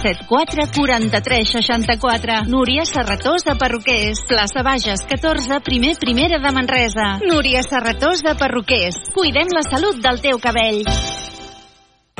74 43 64. Núria Serratós de Perruquers. Plaça Bages 14, primer primera de Manresa. Núria Serratós de Perruquers. Cuidem la salut del teu cabell.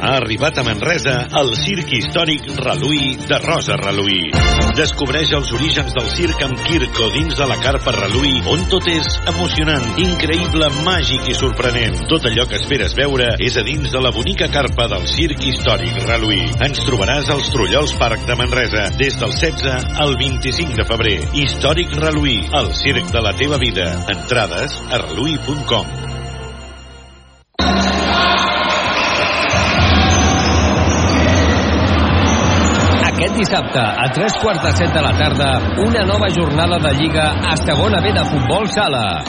Ha arribat a Manresa el circ històric Reluí de Rosa Reluí. Descobreix els orígens del circ amb Kirko dins de la carpa Reluí, on tot és emocionant, increïble, màgic i sorprenent. Tot allò que esperes veure és a dins de la bonica carpa del circ històric Reluí. Ens trobaràs als Trullols Parc de Manresa des del 16 al 25 de febrer. Històric Reluí, el circ de la teva vida. Entrades a reluí.com. dissabte, a tres quarts de set de la tarda, una nova jornada de Lliga a segona B de futbol sala.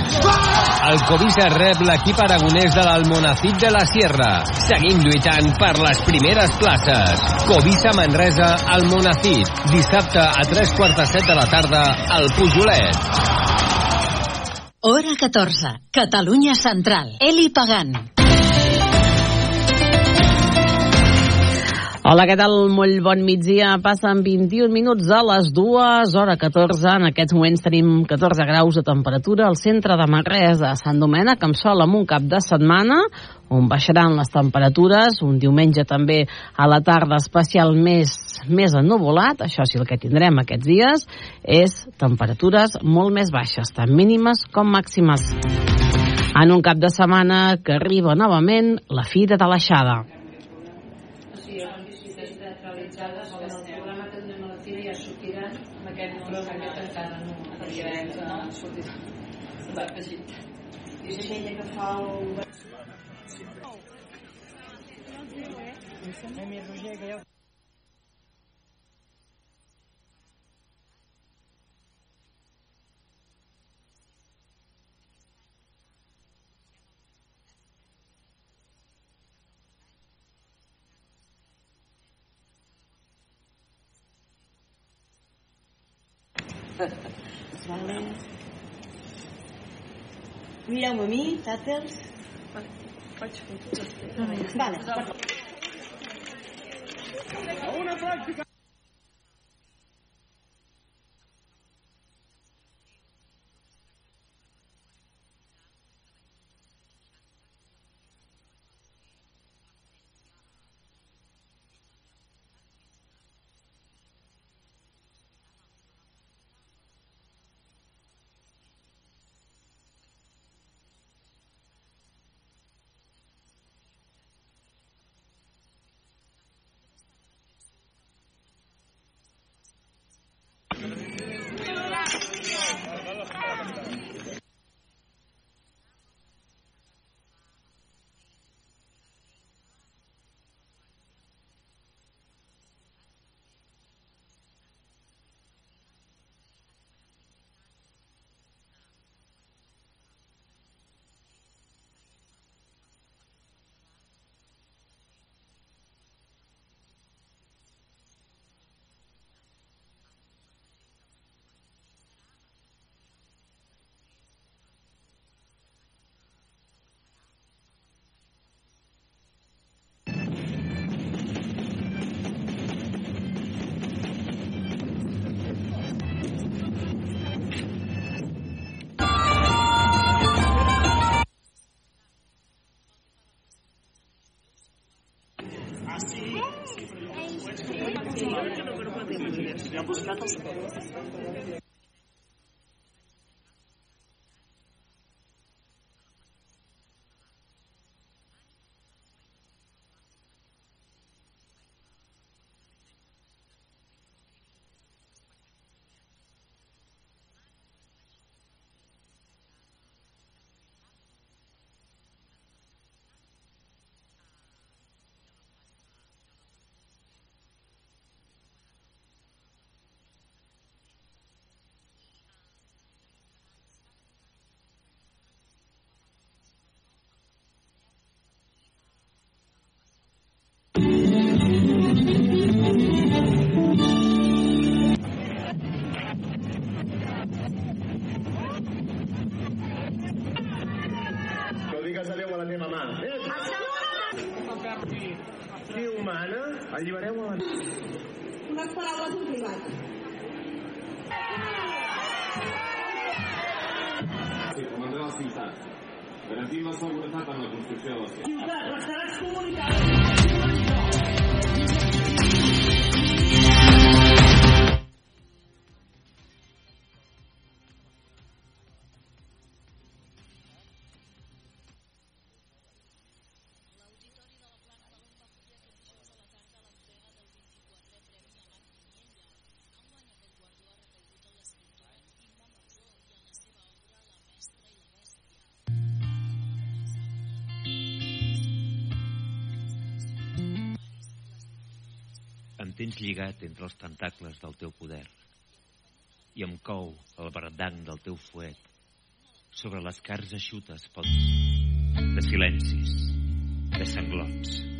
El Covisa rep l'equip aragonès de l'Almonacid de la Sierra. Seguim lluitant per les primeres places. Covisa Manresa, Almonacid. Dissabte a tres quarts de set de la tarda, al Pujolet. Hora 14. Catalunya Central. Eli Pagant. Hola, què tal? Molt bon migdia. Passen 21 minuts a les 2, hora 14. En aquests moments tenim 14 graus de temperatura al centre de Manresa, a Sant Domènec, amb sol amb un cap de setmana, on baixaran les temperatures. Un diumenge també a la tarda especial més, més ennuvolat. Això sí, el que tindrem aquests dies és temperatures molt més baixes, tant mínimes com màximes. En un cap de setmana que arriba novament la Fira de l'Aixada. teatralitzades en el programa que donem a la fira ja sortiran amb aquest número que aquest encara no arribarem a sortir va afegit i és aquella que fa el Roger, que ja Vale. Mireu-me a mi, tàters. faig fotos Vale. una pràctica No allibereu a. Unes paraules en privat. Sí, comandant la ciutat. Garantim la seguretat en la construcció de la ciutat. Ciutat, restarà excomunicada. Tens lligat entre els tentacles del teu poder i em cou el bardang del teu fuet sobre les cars eixutes pel... de silencis, de sanglots.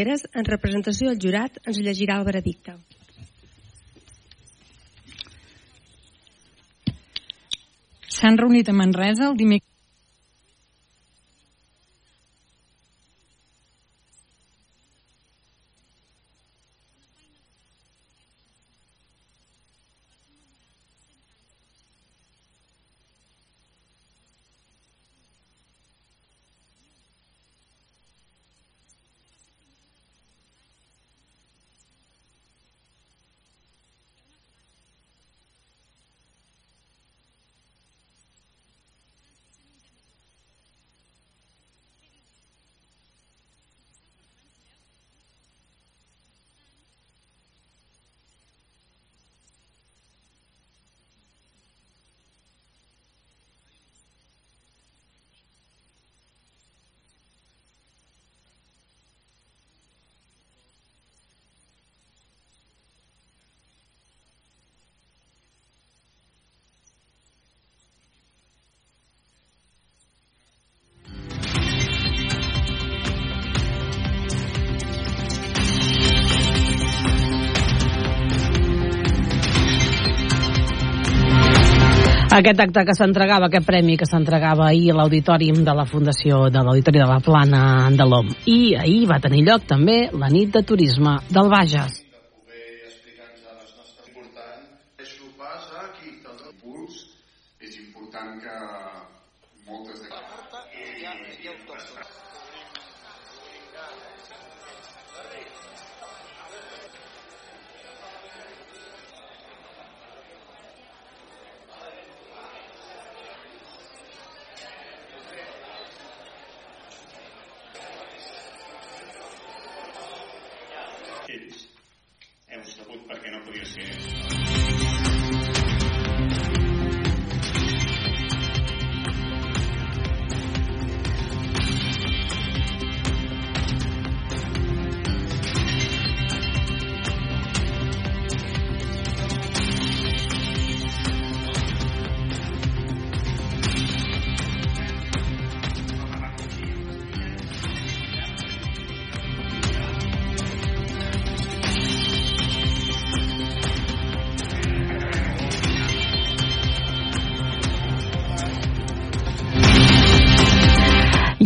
Eres, en representació del jurat, ens llegirà el veredicte. S'han reunit a Manresa el dimecres Aquest acte que s'entregava, aquest premi que s'entregava ahir a l'auditori de la Fundació de l'Auditori de la Plana de l'OM. I ahir va tenir lloc també la nit de turisme del Bages.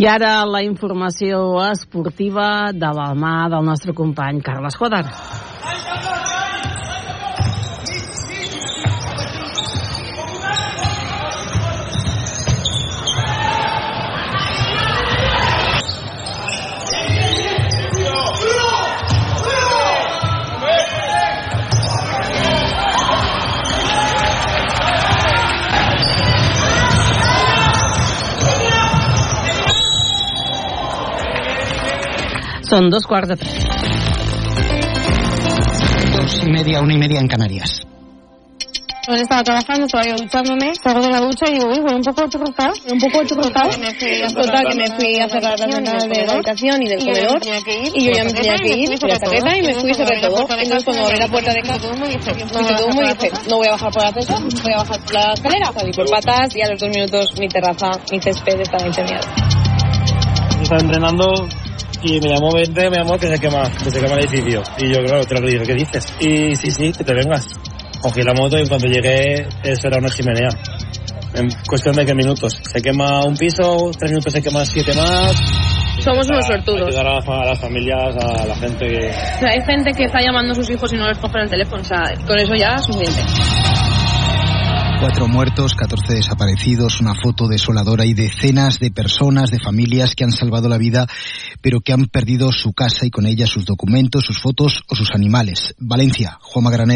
I ara la informació esportiva de la mà del nostre company Carles Joder. Són dos quarts de tres. Dos y media, una y media en Canarias. Pues estaba trabajando, todavía duchándome, salgo de la ducha y digo, uy, huele un poco churruscado, un poco churruscado. Total, que me fui a cerrar las ventanas de la habitación y del comedor, y yo ya me tenía que ir, fui a la carreta y me fui y cerré todo. Entonces cuando abrí la puerta de casa, me hice humo y dije, no voy a bajar por la terraza, voy a bajar por la escalera. Salí por patas y a los dos minutos mi terraza, mi césped estaba incendiado. Estaba entrenando y me llamó Vente, me llamó que se quema, que se quema el edificio. Y yo, claro, te lo dije, ¿qué dices? Y sí, sí, que te vengas. Cogí la moto y en cuanto llegué, eso era una chimenea. En cuestión de qué minutos. Se quema un piso, tres minutos se queman siete más. Somos unos sortudos. Ayudar a, la- a las familias, a la gente que... O sea, hay gente que está llamando a sus hijos y no les cogen el teléfono, o sea, con eso ya es suficiente. Cuatro muertos, 14 desaparecidos, una foto desoladora y decenas de personas, de familias que han salvado la vida, pero que han perdido su casa y con ella sus documentos, sus fotos o sus animales. Valencia, Juanma Granero.